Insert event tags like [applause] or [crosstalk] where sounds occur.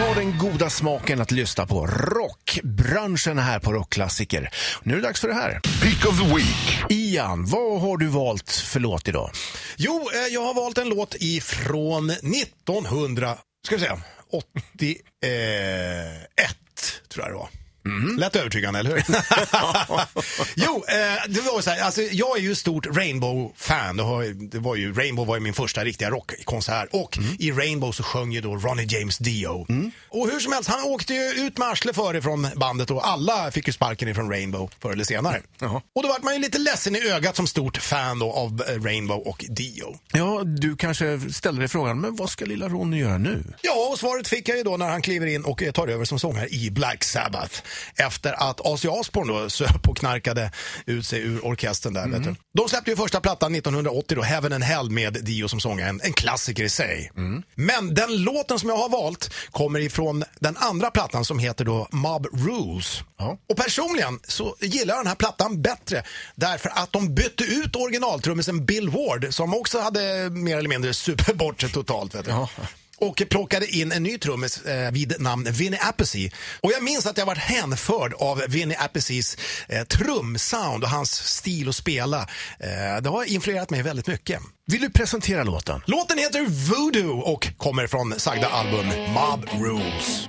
har den goda smaken att lyssna på rockbranschen här på Rockklassiker. Nu är det dags för det här. Pick of the Week. Ian, vad har du valt för låt idag? Jo, eh, jag har valt en låt ifrån 1900, ska vi säga, 81, tror jag det var. Mm. Lätt övertygande, eller hur? [laughs] jo, eh, det var så här, alltså, jag är ju stort Rainbow-fan. Det, var ju, Rainbow var ju min första riktiga rockkonsert och i Rainbow så sjöng ju då Ronnie James Dio. Och hur som helst, han åkte ju ut med arslet före från bandet och alla fick ju sparken ifrån Rainbow förr eller senare. Jaha. Och då vart man ju lite ledsen i ögat som stort fan då av eh, Rainbow och Dio. Ja, du kanske ställer dig frågan, men vad ska lilla Ronny göra nu? Ja, och svaret fick jag ju då när han kliver in och eh, tar över som sångare i Black Sabbath. Efter att Ozzy Osbourne då söp och knarkade ut sig ur orkestern där. Vet du. De släppte ju första plattan 1980 då, Heaven and Hell med Dio som sångare. En, en klassiker i sig. Men den låten som jag har valt kommer ifrån den andra plattan som heter då Mob Rules. Ja. Och personligen så gillar jag den här plattan bättre därför att de bytte ut originaltrummisen Bill Ward som också hade mer eller mindre super bort sig totalt. Vet du. Ja. Och plockade in en ny trummis eh, vid namn Vinnie Appice. Och jag minns att jag varit hänförd av Vinnie Appices eh, trumsound och hans stil att spela. Eh, det har influerat mig väldigt mycket. Vill du presentera låten? Låten heter Voodoo och kommer från sagda album Mob Rules.